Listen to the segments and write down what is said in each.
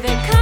baby. Come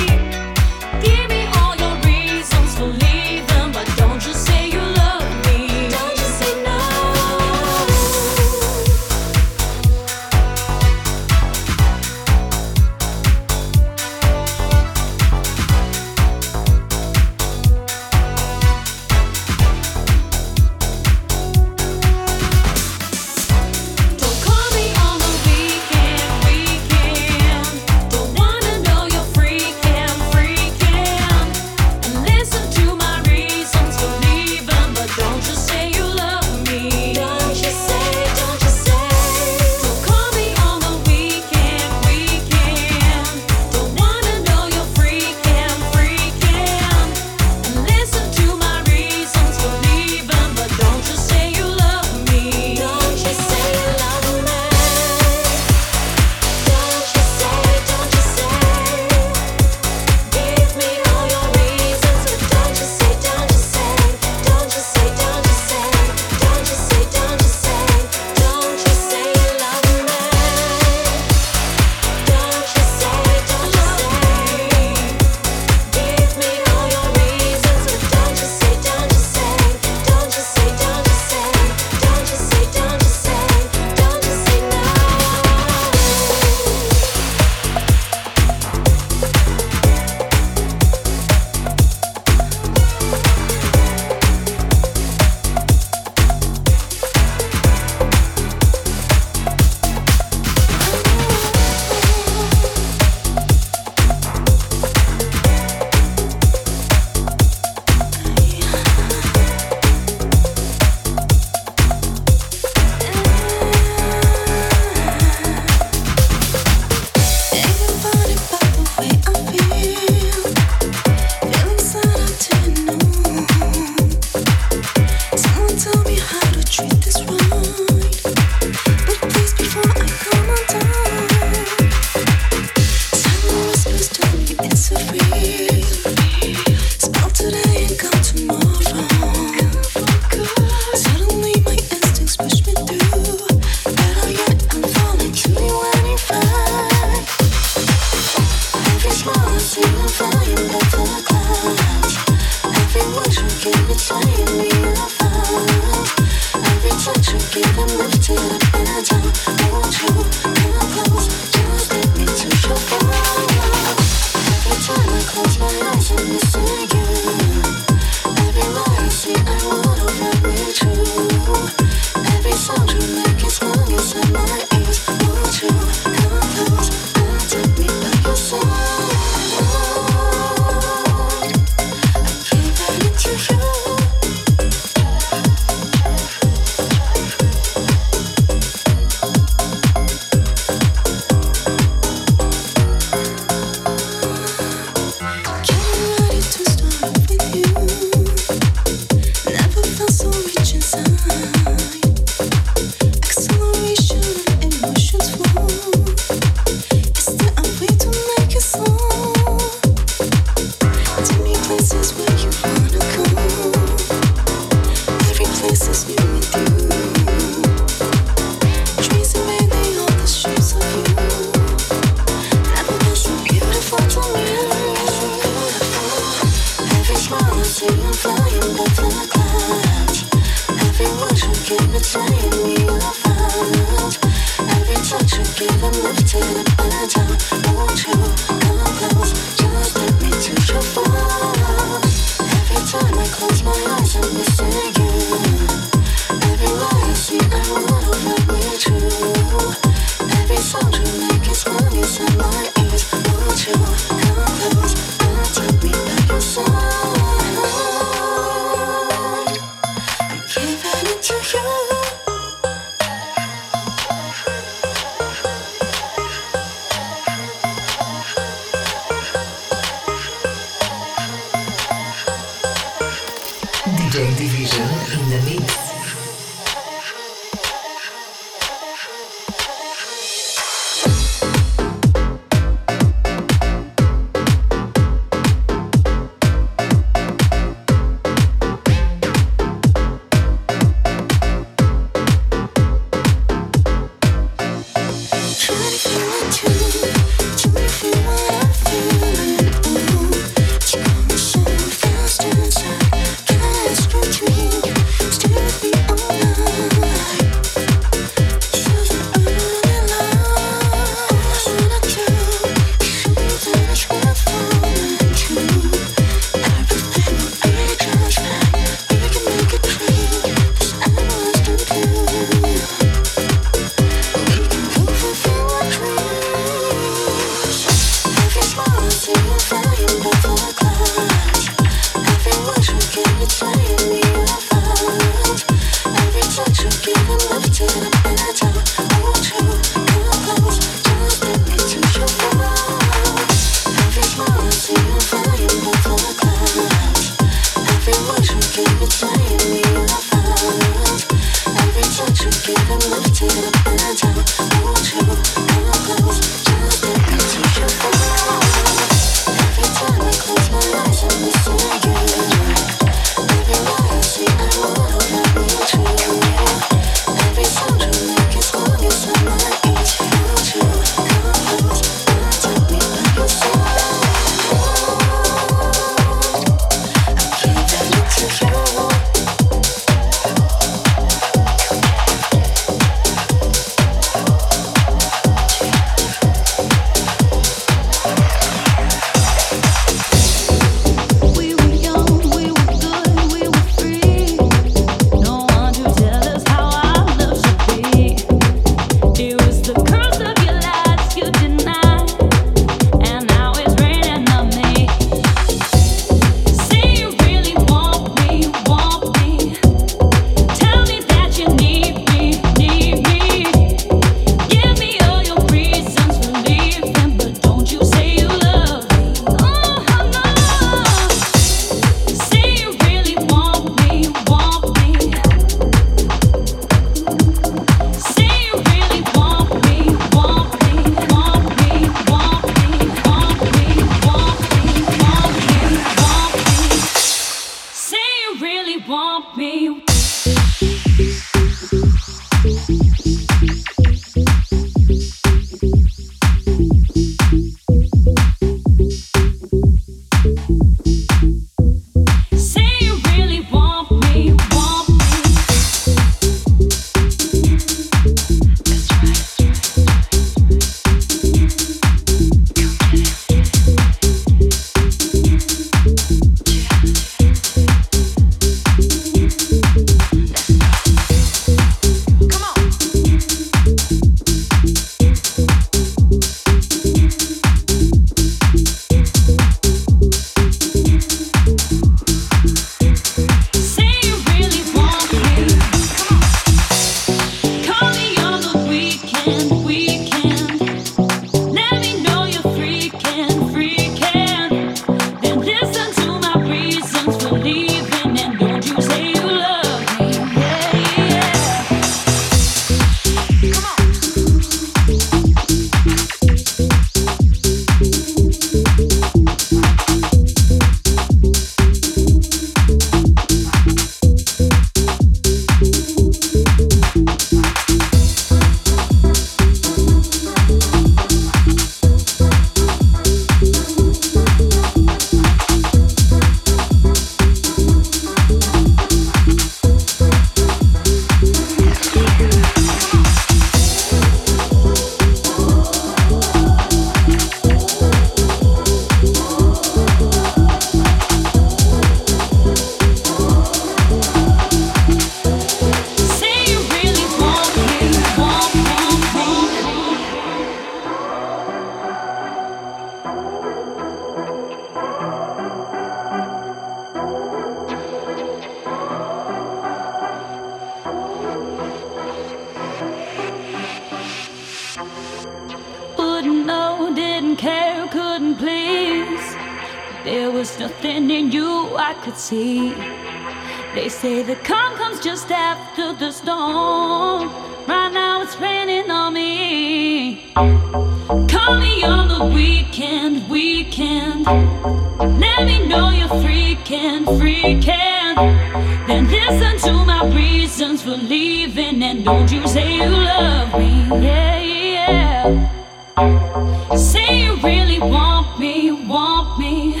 Don't you say you love me? Yeah, yeah. Say you really want me, want me.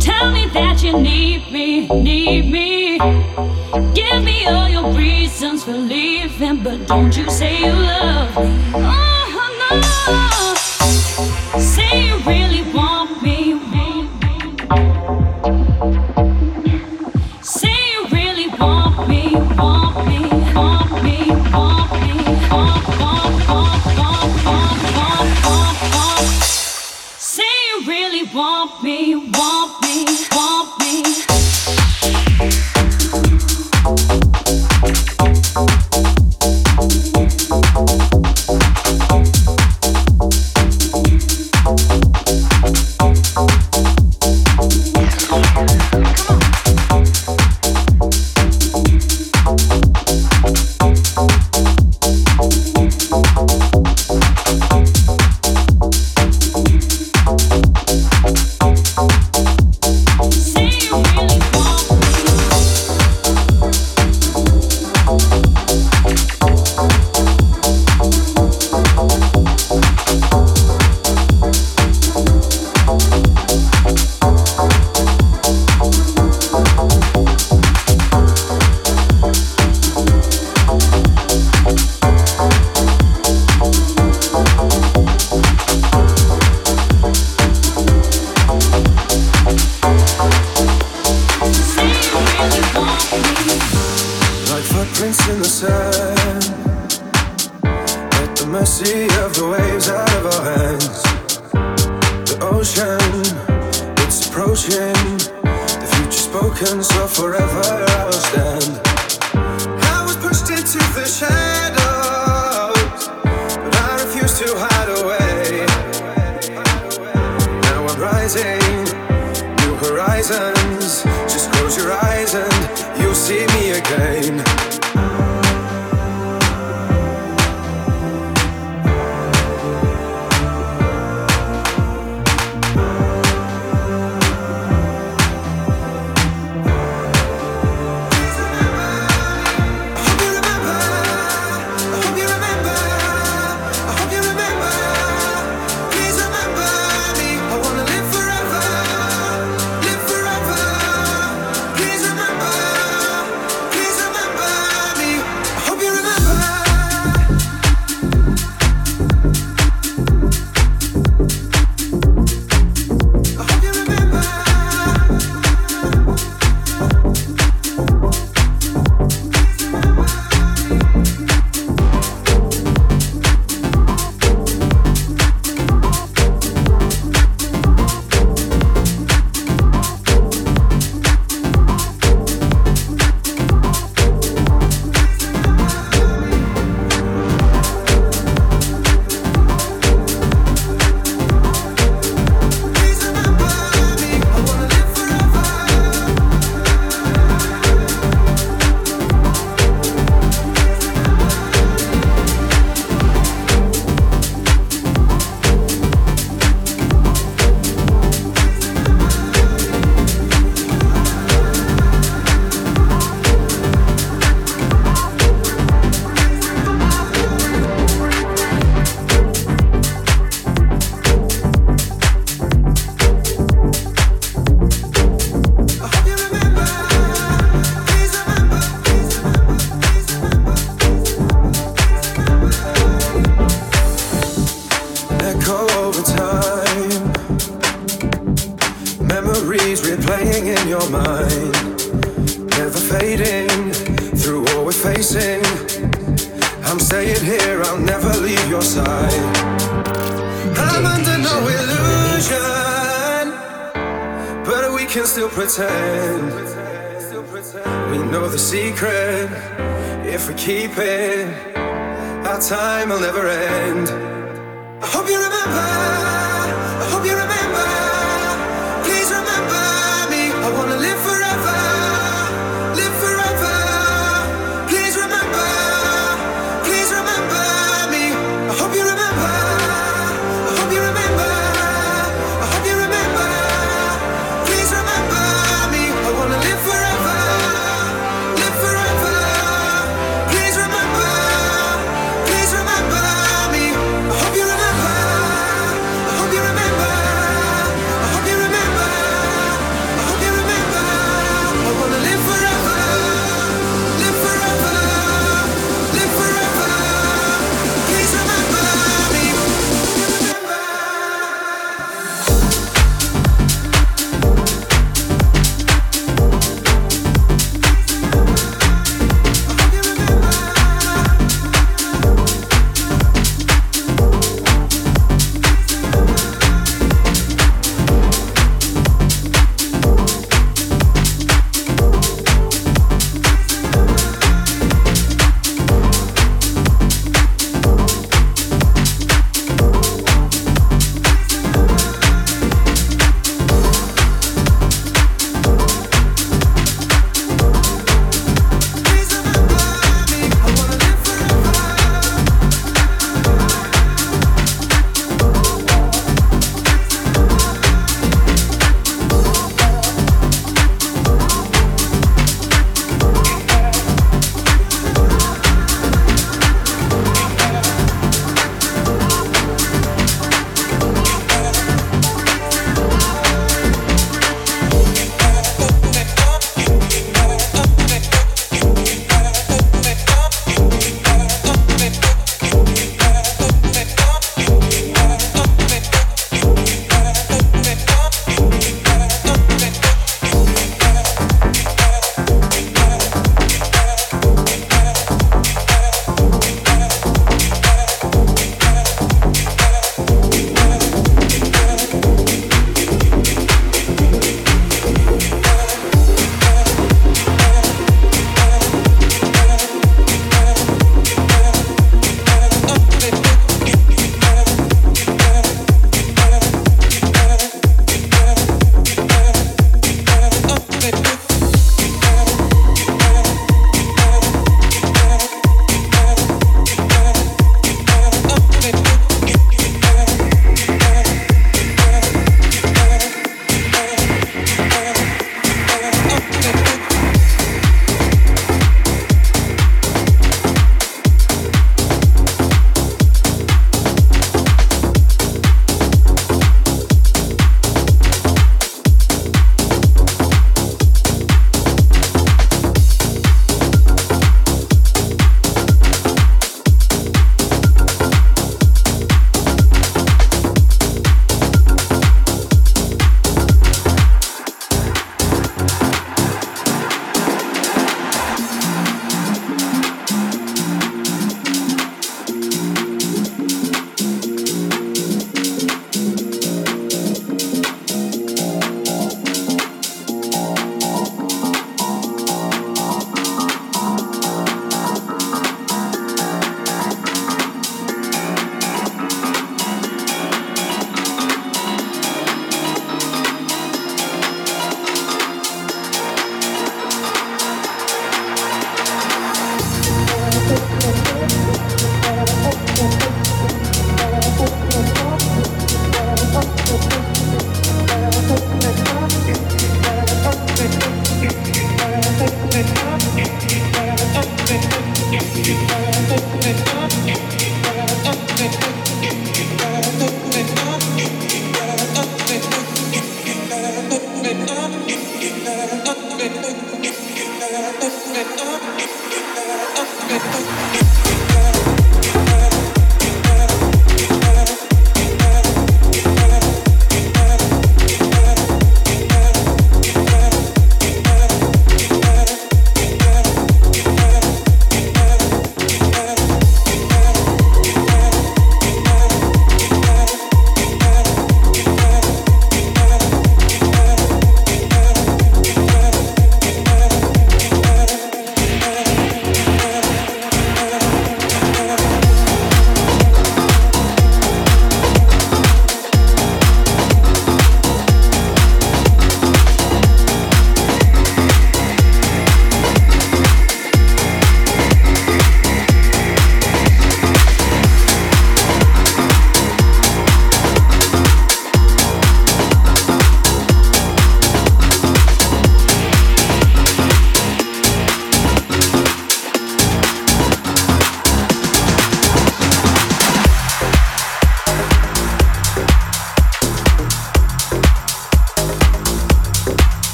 Tell me that you need me, need me. Give me all your reasons for leaving, but don't you say you love me?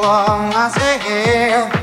along, I say.